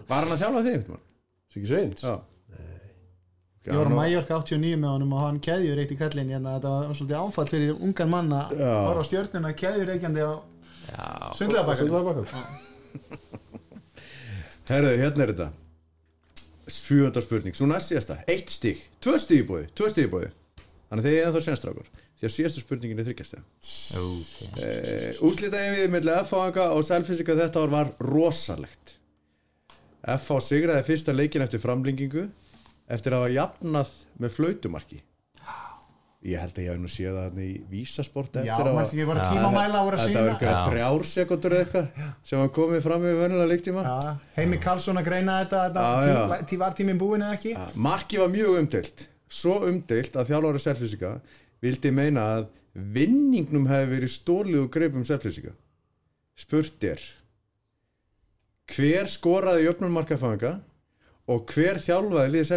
Var hann að þjálfa þig? Siggi Sveins? Já. Ég var á Mallorca 89 með honum og hann keðjur eitt í kallin hérna, þetta var svolítið áfall fyrir ungan mann að Já. fara á stjörnuna keðjur reykjandi á sundlega Herri, hérna er þetta. Sjöunda spurning, svo næst síðasta. Eitt stík, tvö stík í bóði Tvö stík í bóði Þannig að þið er ennþá senstrákur Því að síðasta spurningin er þryggjast ok. Uh, Úslita við milli F-fáanga og Selfisika þetta ár var rosalegt F-fá sigraði fyrsta leikin eftir framlengingu eftir að hafa jafnað með flautumarki. Ég held að ég hef nú séð það í vísasport Já, eftir að ekki voru tímamæla voru að Þetta var sína eitthvað þrjár sekundur eða eitthvað sem var komið fram með venjulega leiktíma. Já, Heimi Karlsson að greina þetta, Já, já. tí, tí, var tíminn búin eða ekki? Marki var mjög umdeilt. Svo umdeilt að þjálfari selfisika vildi meina að vinningnum hefði verið stólið og greipum selfisika Spurt er Hver skoraði jöfnum markafanga og hver þjálfaði liðið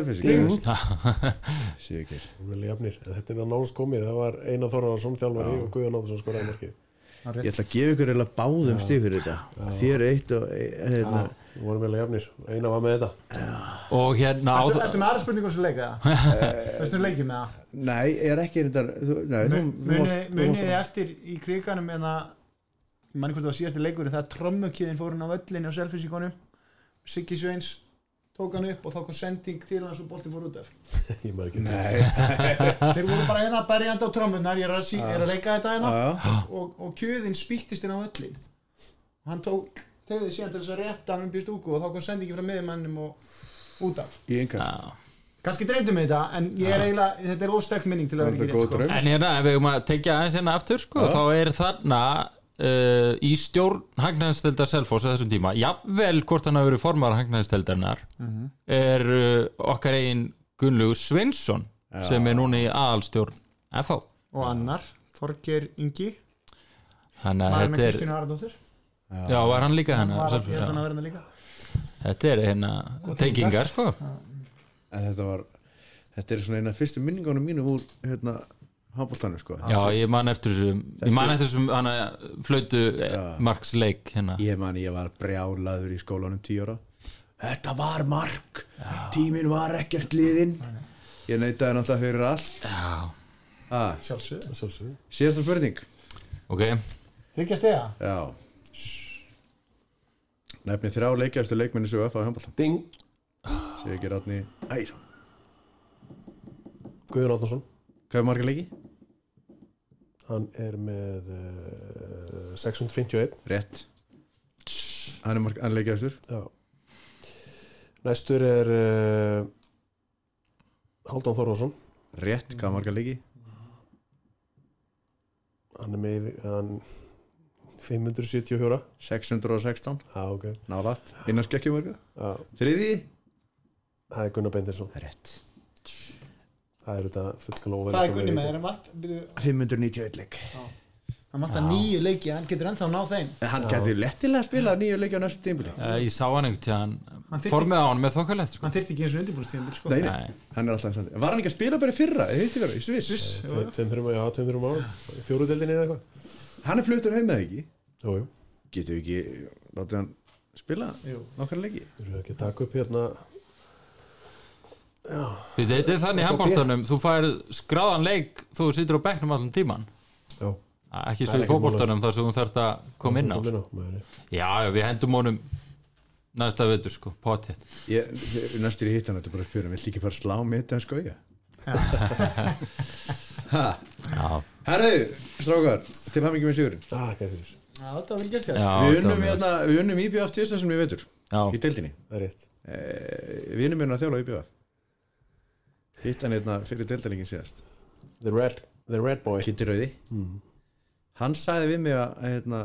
jafnir. En Þetta er að náðs komið. Það var Einar Þorvarsson þjálfari og Guðjón Áðursson skoraði markið. Ég ætla að gefa ykkur eiginlega báðum stig fyrir þetta. Þér eitt og e, hérna, Það voru vel jafnir. Einar var með þetta. Og hérna á Ertu ertu með aðra spurningu sem leika Veistu þú leikið með það? Nei, ég er ekki þú, þú, þú, þú mátt- þið eftir í kriganum en að ég manni hvort það var síðasti leikur þegar trömmukjöðin fór hann á völlinni á selfisíkonum Siggi Sveins tók hann upp og þá kom sending til hans og bolti fór út af. Ég maður ekki Nei, þeir voru bara hérna berjandi á trömmunar ég er að, sí, er að leika þetta hérna. Já, já. og, og kjöðin spýttist inn á völlin hann tók tegði síðan til þess að rétta hann um í stúku og þá kom sendingi frá miðmannum og út af. Í yngast kannski dreymdi mig þetta en ég er eiginlega þetta er óstekk minning til að vera er ekki rétt sko. En hérna, ef við höfum að tekja aðeins hérna aftur sko, þá er þarna uh, í stjórn Hagnæðinsteldar Selfoss á þessum tíma, jafnvel hvort hann hafi verið formar Hagnæðinsteldarnar er uh, okkar eigin Gunnlaugur Sveinsson sem er núna í aðalstjórn FH og annar, Þorger Ingi. Þannig að maður með er, Kristínu Aradóttur já, var hann líka Hann held hann já. að vera hann líka. Þetta er hérna tengingar. sko. En þetta var þetta er svona eina fyrstu minningunum mínum úr hérna handbóltanum sko. Já, ég man eftir þessum Ég man eftir þessum hana, flötu Marks leik hérna. Ég man ég var brjálaður í skólanum tíu ára. Þetta var mark. Tíminn var ekkert liðinn. Ég neitaði náttúrulega fyrir allt. Já, ah, sjálfsög Sjálfsögðu. síðasta spurning. Ok. Tryggja stega já. Nefni þrjá leikjastu leikmenni sem F á handbóltan Ding, sé ekki rátni Æsson Guðjón Átnarsson hvað er marga leiki? Hann er með uh, 651 rétt. Hann er, marg- hann er leikjastur. Já. Næstur er uh, Haldán Þorvarsson rétt, hvað er marga leiki? hann er með hann, 574 616 Já, ok. Nálat, innan skekkjumörga Já, þriði það er Gunnar Beindinsson rétt Það er þetta fullkala Hvað er Gunni með? Er hann byrju, 591 leik. Hann vantar nýju leiki, hann getur ennþá náð þeim. Hann gæti lettilega að spila nýju leiki á næstu tímbili ég sá hann tíðan Hann formið á hann með þokkalegt sko. Hann þyrfti ekki eins og undirbúinnstíðan sko. Nei, nei, Nei. hann er alltaf standi Var hann ekki að spila bara í fyrra, eða hitti vera, í Sviss? Tveim, tveim, þreim, já, tveim, þreim árum Fjóruðeldinni eða eitthvað. Hann er fluttur heim með ekki? Jú, jú, Getur við ekki, látið hann spila nokkar leiki? Þú eru ekki að taka upp hérna Þetta er þannig handbóltanum Þú fær skráðan leik þú situr á bekknum allan tíman Já, ekki svo er í ekkert fótboltanum þar sem þú þarft að koma inn á. Já, já, við hendum honum næsta veitur sko, potið næstur í hittan þetta bara spyrum Vill ekki bara slá með þetta? Ha, Já, herðu, strákar Til ekki með sigurinn. Ah, fyrir, já Við unnum, hérna, við unnum IBF tvisar sem við veitur Já, Í er rétt. Eh, Við unnum hérna að þjála IBF Hittan hérna fyrir deildalingin síðast. The Red, the red Boy. Kitty Rauði. Hann sagði við mig að hérna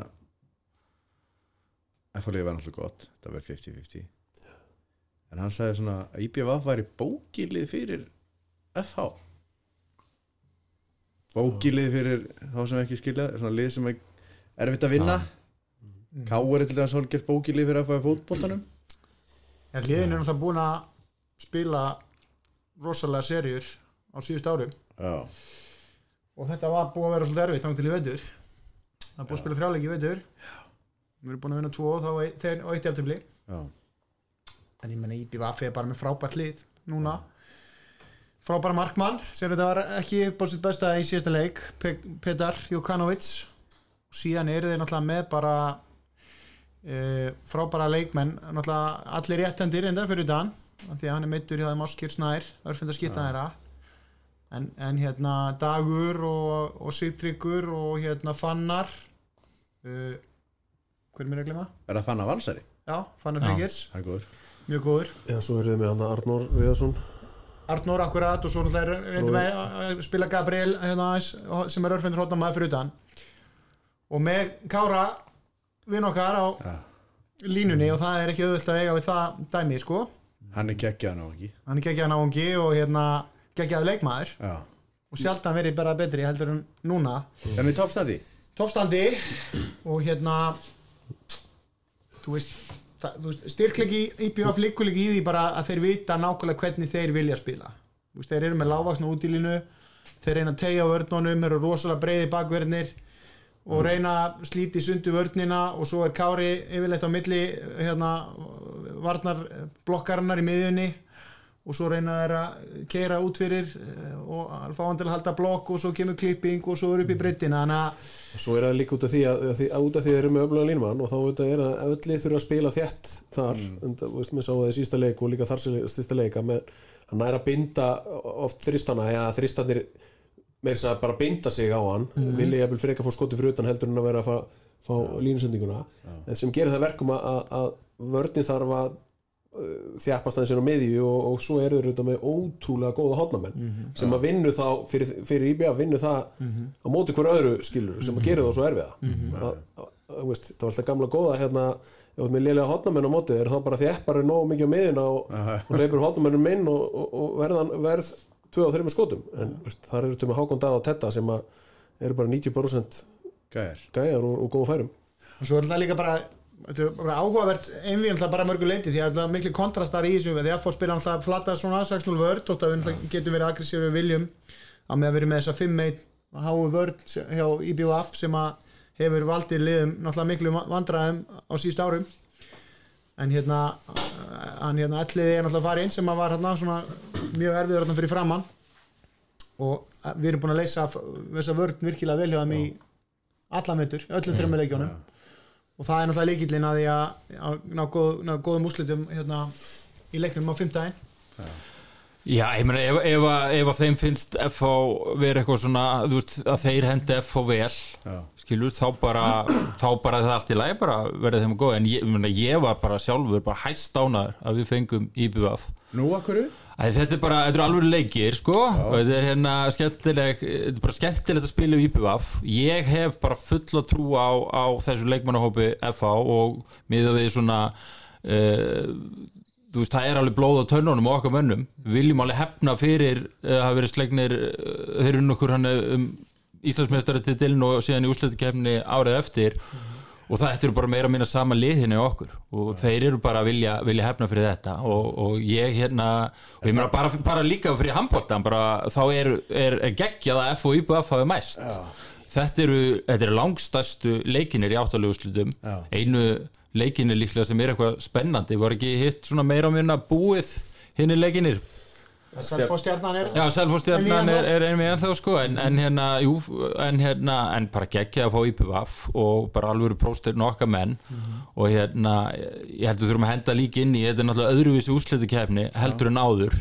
F-fólkið var náttúrulega gott Það verður 50-50 En hann sagði svona að IBF væri bókilið fyrir FH Bókilið fyrir þá sem ekki skilja Svona lið sem er erfitt að vinna. Káur er til dæmis hálfgert bókilið fyrir FH í fótboltanum. Já, liðin er náttúrulega búin að spila rosalega serjur á síðust árum. Já, og þetta var búið að vera svolítið erfitt þannig til í veitur það er búið að spila þrjáleiki í veitur við erum búin að vinna tvo og þá þeir og eitt já, en ég menna IBVF er bara með frábært lið núna. Frábæra markmann sem þetta var ekki á sitt besta í síðasta leik Pe Petar Jokanovic og síðan eru þeir náttúrulega með bara e, frábæra leikmenn náttúrulega allir réttendir endar fyrir Dan af því að hann er meittur hjá þeim Áskir Snær skipta þeirra. En, en hérna Dagur og, og Sigtryggur og hérna Fannar uh, hver er mér að glema? er það fann að valsari? Já, Fannar Friggers, er mjög góður. Já, svo erum við með hann Arnór Viðarsson. Arnór akkurat og svo náttúrulega reyndum við að spila Gabriel hérna, sem er örfendur hóttan maður fyrir utan. Og með Kára vinn okkar á Já. línunni og það er ekki auðvöld að eiga við það dæmi sko Hann er geggjaðan á ekki hann er geggjaðan ángi og hérna geggjaðu leikmaður. Já. Og sjaldan verið bara betri heldur en núna. En við toppstæði toppstandi. Og hérna þú veist, veist styrklegi IPF líkulegi í því bara að þeir vita nákvæmlega hvernig þeir vilja spila. Veist, þeir eru með lágvaksna útílinu þeir reyna að tegja vörnunum eru rosalega breiði bakverðnir og reyna að slíti sundu vörnina og svo er Kári yfirleitt á milli hérna varnar blokkarinnar í miðjunni og svo reyna þeir að keira út fyrir eh, og fá hann til að halda blokk og svo kemur klipping og svo er upp í breyttina þannig að og svo er það líka út af því að, að, að út af því að þeir eru með öflugan línumann og þá er að öllu þurfa að spila þétt þar, mm. en það, veist, mér sá það í sísta leik og líka þar sísta leika með hann næra að binda oft þristana eða þristanir með þess að bara binda sig á hann mm. vilja jafnvel fyrir ekki að fá skoti fyrir utan heldur en að vera að fá, fá línusendinguna. En sem gerir það verkum að, að, að vörnin þarf að þjappast aðeins inn á miðju og, og svo eru þeir auðvitað með ótrúlega góða hotnamenn sem að vinnu þá fyrir, fyrir IBA vinnu það á móti hver öðru skilur sem að gera það svo erfiða. Að, að, að, veist, það var alltaf gamla góða hérna ef þú ert með lélega hotnamenn á móti er þá bara þjappar er nógu mikið á miðjuna og, og leipur hotnamennum inn og, og, og verðan verð tvö á þreymur skotum. En veist, þar eru til með Hákon Dað og Tetta sem að eru bara 90% Gæjar. gæjar og, og góða færum. Og svo er þetta líka bara þetta er bara áhugavert einvið alltaf bara mörgu leiti því að það er miklu kontrastar í þessu því að fór spila alltaf flata svona 6-0 vörd og það getur verið aggressífur viljum að með að verið með þessa 5-1 háu vörd hjá IBUF sem að hefur valdið liðum náttúrulega miklu vandræðum á síðust árum en hérna hann hérna alliði er náttúrulega farið inn sem var hérna svona mjög erfiður hérna fyrir framann og við erum búin að leysa þessa vörd virkilega vel hjá þeim í allan veitur, öllum þrejum leikjónum og það er náttúrulega leikillin að því að ná, góð, ná góðum úslitum hérna, í leiknum á fimmtæðin Já, ég meina, ef, ef, ef að þeim finnst FH vera eitthvað svona, þú veist, að þeir hendi FH vel, skilur, þá bara þá bara það allt í lagi bara verið þeim að góða, en ég, ég meina, ég var bara sjálfur bara hæst ánaður að við fengum IBF Nú akkur Æ, þetta er bara, þetta eru alveg leikir sko. Og þetta er hérna skemmtileg þetta er bara skemmtilegt að spila IPVF ég hef bara fulla trú á, á þessu leikmannahópi FH og miða við svona uh, veist, það er alveg blóð á tönnunum og okkar mönnum, við viljum alveg hefna fyrir uh, hafa verið slegnir uh, þeir eru nokkur hann um Íslandsmeistari til diln og síðan í úrslutukefni árið eftir. Og það eru bara meira að minna sama liðinu okkur. Og þeir eru bara að vilja, vilja hefna fyrir þetta. Og, og ég hérna og ég meina bara, bara líka fyrir handbóltan þá er, er, er geggjað að F og IBF hafi mæst. Þetta eru, eru langstæstu leikinir í áttalegu slutum einu leikinir líklega sem er eitthvað spennandi. Var ekki hitt svona meira að minna búið hinni leikinir Selfostjarnan er Já, Selfostjarnan er, er einmið ennþá sko. En, en hérna, jú, en hérna en bara geggja að fá IPVF og bara alvöru próstir nokka menn. Og hérna, ég held að við þurfum að henda líka inn í, þetta er náttúrulega öðruvísi úrslitukefni heldur en áður.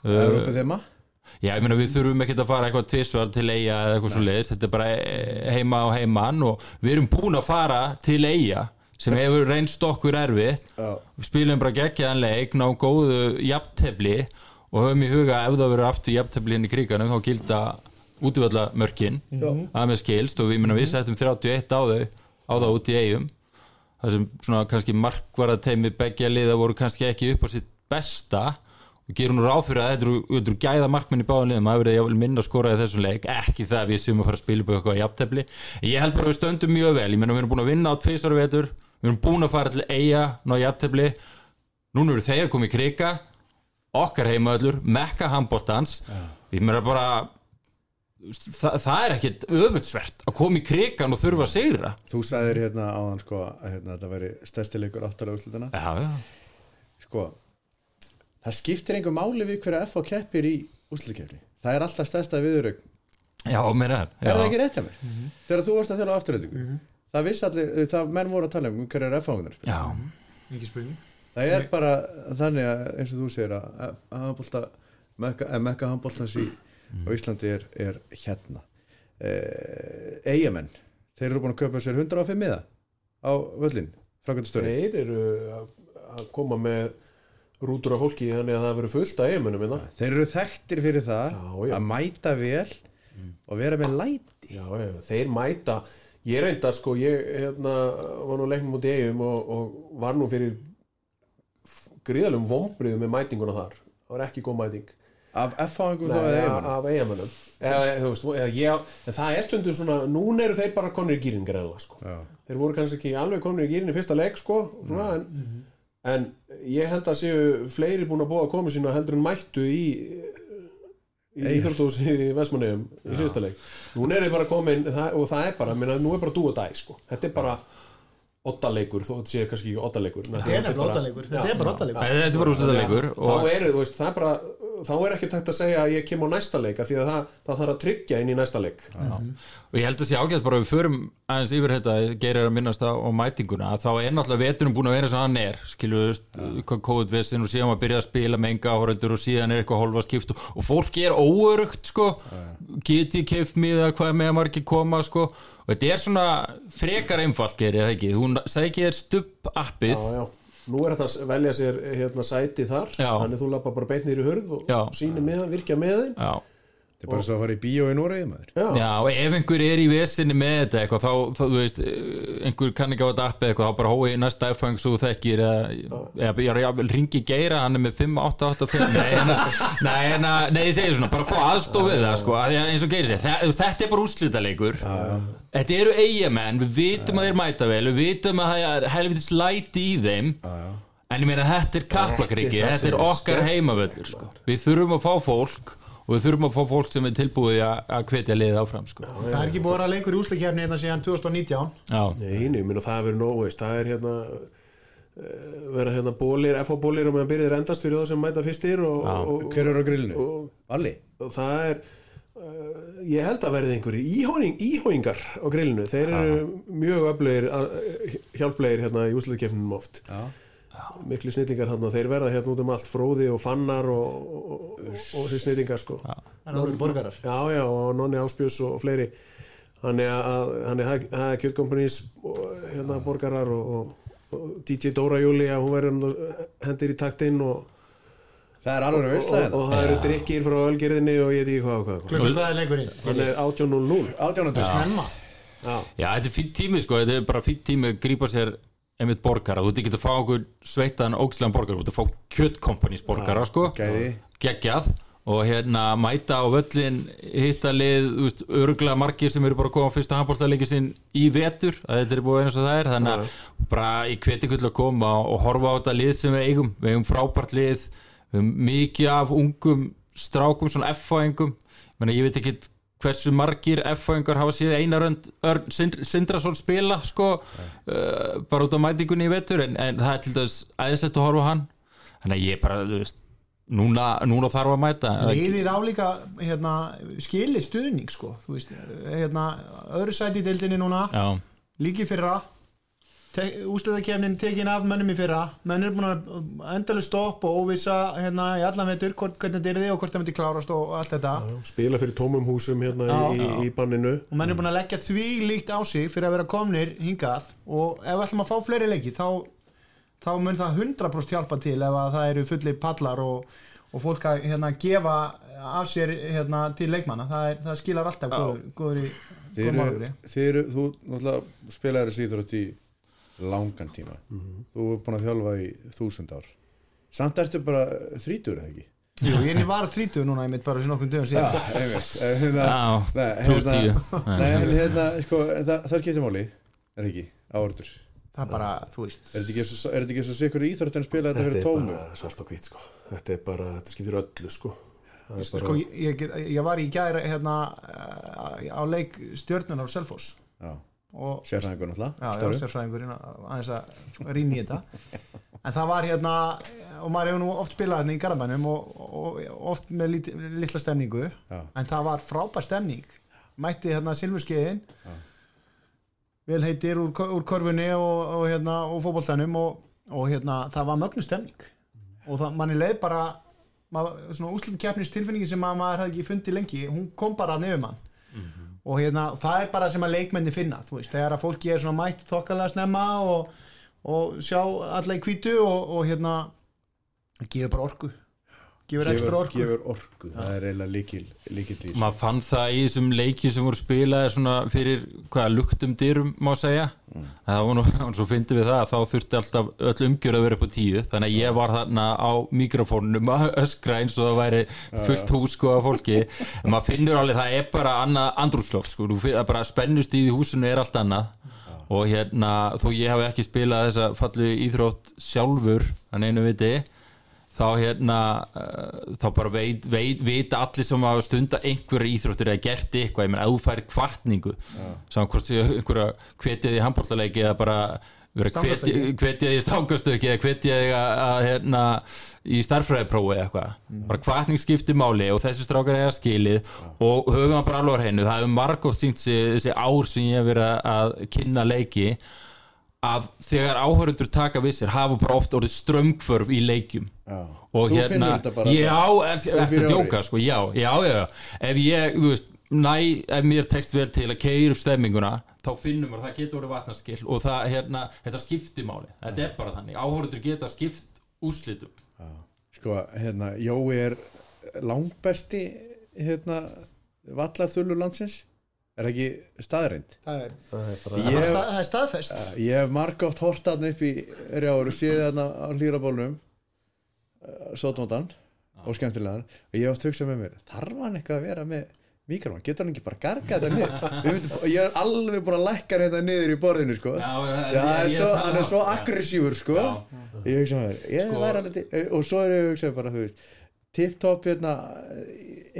Uh, Európa þema? Já, ég meina við þurfum ekkert að fara eitthvað tvisvar til eiga eða eitthvað svo leiðist, þetta er bara eh, heima og heimann og við erum búin að fara til eiga sem hefur reynst okkur erfitt. Við spilum bara geggjaðan leik, ná góðu jafntefli og höfum í huga ef það verður aftur jafntefli inn í kriganum þá gilda útvölda mörkin að með skilst og við, meina, við settum 31 á þau á það út í eigum það sem svona kannski markvarðateimi beggja liða voru kannski ekki upp á sitt besta. Og gerum nú ráð fyrir að þetta eru, gæða markmenn í báðan liðum, það verið jáfnvel minna að skora í þessum leik, ekki það að við séum að fara að spila upp eitthvað jafntefli, ég held bara að við stöndum mjög vel, ég meina við erum búin að vinna á tvisar vetur, við erum búin að fara til eiga ná jafntefli, núna eru þeir komið í krika. Okkar heimaðallur, mekka handbóltans ég meina bara það, það er ekkit öfundsvert að koma í krikan og þurfa að sigra. Þú sagðir hérna áðan sko að hérna, þetta væri stærstileikur áttalega úrslutana já, já, sko það skiptir einhver máli við hverja F á keppir í úrslutakefni það er alltaf stærsta viðurögn já, mér er er það ekki rétt hjá mér? þegar þú varst að þjóla afturöldingu það vissi allir, það menn voru að tala um hverja er F áðunar já, Ekki spurning. Það er bara þannig að eins og þú segir að, handbólta mekka, mekka handbóltans í á Íslandi er, er hérna. Eh, eigamenn þeir eru búin að köpa sér 105 miða á völlin þeir eru að, að koma með rútur af fólki þannig að það verður fullt af eiginmönnum minna þeir eru þekktir fyrir það Já, já. að mæta vel og vera með læti. Já, já, þeir mæta ég reyndar sko, ég hérna, var nú leiknum út í eigum og, og var nú fyrir gríðalum vombriðum með mætinguna þar. Það var ekki góð mæting. Af F-fáingum þá eða af, eigamannum af ég, en það er stundum svona núna eru þeir bara konur í gýrin greinlega sko. Já. þeir voru kannski ekki alveg konur í gýrin í fyrsta leik sko, svona, en, en ég held að séu fleiri búin að búa að koma sína heldur en mættu í í Íþróttús í Vestmanneum í síðasta leik. Núna er þeir bara komin það, og það er bara, minna, nú er bara dú og dæ sko. þetta er bara ottaleikur þó þetta sé kannski ekki ottaleikur Þetta er ottaleikur Þetta er bara ottaleikur þetta er bara úrslitaleikur þá og er, þú veist, það bara þá ekki tægt að segja að ég kem á næsta leik af því að það, það þarf að tryggja inn í næsta leik. Og ég held að sé ágætt bara við förum aðeins yfir þetta, gerir að minnast á, mætinguna að þá er náttúrulega veturinn búin að vera sem hann er skilu, hvað COVID-vestin og síðan maður byrja að spila með enga áhöröndur og síðan er eitthvað hálfa skipt og, og fólk er óörugt sko, geti keift miða hvað með margir koma sko og þetta er svona frekar einfalt gerir það ekki, þú sækir stupp appið já, já. nú er þetta að velja sér hérna sæti þar. Já. þannig þú lappa bara beint nýri hurð og Já. sýnir með hann, virkja með þeim. Já. Þetta er bara svo að fara í bíó í Noregi maður. Já, Já, og ef einhver er í vesinni með þetta eitthvað, þá, þá, þú veist, eh, einhver kann ekki á þetta appi eitthvað, þá bara hói næsta F-fang svo þekkir, eða, eða ég er að ringi geira, hann er með 5885 nei, en að- nei, en að- nei, ég segi svona bara fá aðstofið það, sko, að að eins og geiri sér, þetta er bara úrslitaleikur þetta eru eigamenn, við vitum að þeir mæta vel, við vitum að það er helvitis læti í þeim. En ég meina þetta er kaplakriki, Þetta er er er okkar heimavöllur, sko. við þurfum að fá fólk og við þurfum að fá fólk sem er tilbúið að að hvetja liðið áfram sko. það er ekki búið að vera leikur í úsleikefni hérna síðan 2019 Já, Nei, nei, minn það verður nóg veist, það er hérna eh, vera hérna bólir, FH bólir og meðan byrðir endast fyrir þá sem mæta fyrstir og, og, Hver er á grillinu? og, Alli? og það er ég held að verði einhverju íhóing, íhóingar á grillinu, þeir eru mjög öflegir, hjálplegir hérna í úsluðkefnum oft. Já. Miklu snillingar þarna, þeir verða hérna út um allt fróði og fannar og, og, og, og þessi snillingar sko. Það er borgarar. Já, já, og Nonni Áspjós og fleiri. Hann er að hann er kjöldkompanís hérna borgarar og, og, og DJ Dóra Júlia hún verður hendir í taktinn og, Það er alveg og, veistlega og, það eru drikkir frá ölgerðinni og ég veit ekki hvað, hvað, hvað. hvað er leikurinn? hann er 18.00 Átjánandur Snemma. Já, Já, þetta er fýtt tími sko, þetta er bara fýtt tími að grípa sér einmitt borgara, þú ert ekki að fá okkur sveitaðan ógislegan borgara, þú ert að fá kjöttkompanís borgara sko, Gæði. geggjað. Og hérna mæta á völlin hitta lið, þú veist, öruglega margir sem eru bara að koma á fyrsta handbóltaleiki sinn í vetur, þetta er búið eins og það er. Þannig að bara ég hveti eigum mikið af ungum strákum, svona F-fæðingum, ég veit ekki hversu margir F-fæðingar hafa síðan Einar Örn Örn Sind- Sindrason spila sko, uh, bara út á mætingunni í vetur en, en það er til dæs æðislegt að horfa hann. Þannig að ég bara, þú veist núna, núna þarf að mæta Liðið á líka hérna, skili stuðning sko, þú veist, hérna, öðru sæti í deildinni núna, líki fyrra ústöðakefnin tekin af mönnum í fyrra. Menn er búin að endalega stopp og óvisa hérna í allan vetur hvort, hvernig þetta er þið og hvort það myndi klárast og allt þetta. Spila fyrir tómum húsum hérna Já. í, í, í banninu. Og menn er búin að leggja því líkt á sig fyrir að vera komnir hingað. Og ef við ætlum að fá fleiri leiki þá, þá mun það 100% hjálpa til ef að það eru fulli pallar og, og fólk að hérna, gefa af sér hérna, til leikmanna. Það, er, það skilar alltaf góður, góður í eru, þið eru, þú náttúrulega spilaðir þessi íþrótt í langan tíma. Þú er búin að þjálfa í þúsund ár. Samt ertu bara þrítur eða ekki? Jú, ég var 30 núna ég mitt bara fyrir nokkrum dögum síðan. Einmitt. Eh, hérna, Já, pluss hérna- hérna, sko, það, það skiptir máli Er ekki, áordur það er bara, þú veist. Er þetta ekki eins og- er þetta sikur íþrótt en að spila þetta þetta fyrir er tómu? bara svart og hvít sko. Þetta er bara, þetta skiptir öllu sko. Er sko, ég, ég, get- ég var í gæra hérna eh, á leik stjörnunar á Selfoss. Já, sérfræðingur náttúrulega sérfræðingurinn aðeins að rýna í þetta. En það var hérna og maður hefur nú oft spilað hérna í Garðabænum og, og, og oft með lit, litla stemningu Já. en það var frábær stemning. Mætti hérna Silfurskeiðin vel heitir úr, úr korfunni og, og hérna og fótboltanum og, og hérna það var mögnu stemning. Og það, manni leið bara maður, svona úslutkjapnis tilfinningi sem að maður hafði ekki fundið lengi hún kom bara nefnum mann og hérna, það er bara sem að leikmenni finna veist, þegar að fólki er svona mætt þokkalega snemma og, og sjá alla í hvítu og, og hérna gefur bara orku gefur ekstra gefur, orku. gefur orku, það er eiginlega líkil líkil maður fann það í þessum leiki sem voru spilaði svona fyrir hvaða luktum dyrum má segja. Það var nú, og svo fyndum við það að þá þurfti alltaf öll umgjörð að vera upp á tíu. Þannig að ég var þarna á mikrofónunum að öskra eins og það væri fullt hús sko af fólki. Maður finnur alveg það er bara annað andrúsloft sko, það er bara spennust í húsinu er allt annað. Og hérna þó ég hafi ekki spilað þessa fallu íþrótt sjálfur þannig einu viti þá hérna uh, þá bara veit, veit, vita allir sem hafa stunda einhverja íþróttir eða gert eitthvað, ég menn að þú færi kvartningu saman hvort því einhverja hvetja því handbóltaleiki eða bara vera hvetja Stangarstökki. hvetja því stangastöki eða hvetja því að, að hérna í starffræðiprófi eða eitthvað. Bara kvartning skiptir máli og þessi strákar eiga skilið og höfum það bara alveg á hreinu. Það hefur margótt sínt þessi ár sem ég hef verið að kynna leiki að þegar áhörundur taka við sér hafa bara oft orðið strömmkvörf í leikjum. Já. og Þú hérna já, ertu að djóka sko, já, já, já, ef ég, þú veist næ, ef mér tekst vel til að keira upp stemminguna þá finnum við að það getur orðið vatnarskill og það, hérna, þetta skiptir máli. Þetta er bara þannig, áhorundur geta skipt úrslitum. Sko, hérna, Jói er langbesti hérna, vallarþullu landsins er ekki staðreind það er, það er bara Ég- stað, það er staðfest. Ég hef margóft hort hann upp í rjáður og séð þarna á hlýrabólnum sótmótan og skemmtilegan. Og ég hef oft hugsað með mér þarf hann eitthvað að vera með mikrofón getur hann ekki bara gargað þetta niður? Ég er alveg búin að lækka þetta niður í borðinu sko. Já, Já, ég- það er svo, hann er um svo aggressífur sko. Já. ég hugsa með mér, ég Sko- þetta og svo er ég að hugsa bara, þú veist tip-top hérna,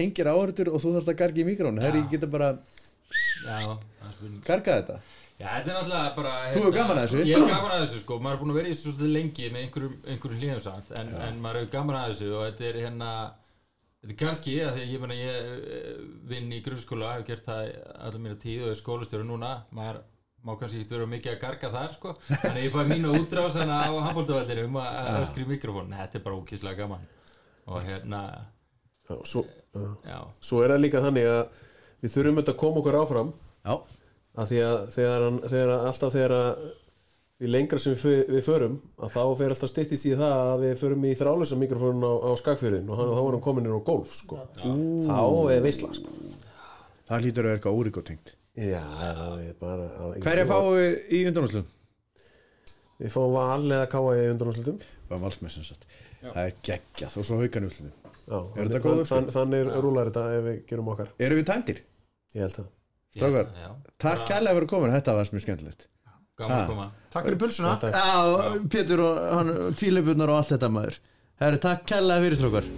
engir áhörður og þú þarfst að garga í mikrofón herri, ég geta bara Er gargað þetta? Já, þetta er náttúrulega bara hérna, Þú hefur gaman að þessu? Ég hef gaman að þessu sko, maður er búin að vera í þessu svolítið lengi með einhverjum, einhverjum hlýðum samt en, en maður hefur gaman að þessu og þetta er hérna Þetta er kannski, að því að ég meina ég eh, vinn í grunnskóla, hef gert það allar mína tíð og er skólastjóri núna. Maður má kannski ekki vera mikið að garga þar sko, þannig að ég fæ mínu útrásana á handbóltavallinum að að öskri í mikrofón. Þetta er bara ókíslega gaman. Og hérna, já, svo, já. já. svo er það líka þannig að við þurfum þetta að koma okkur áfram. Já, að því að þegar, hann- þegar alltaf þegar að því lengra sem við, við förum að þá fer alltaf styttist í það að við förum í þrálusa mikrofónun á, á skagfjörðin og hann, þá erum komin inn á golf sko. þá er veisla sko. það hlýtur að vera eitthvað úrikotengt já, það er bara hverja fáum við í undanúslum? við fáum val eða káa í undanúslutum Það var valsmenn sem sagt. Það er geggjað. Og svo Er þetta þannig- þannig rúlar þetta ef við gerum okkar. Eru við tæmdir? Ég held það Strákar, takk kærlega fyrir komin, þetta var mjög skemmtilegt. Gaman að koma. Takk fyrir pulsuna. Já, Pétur og hann, tvíleipunar og allt þetta maður. Herri, takk kærlega fyrir strókar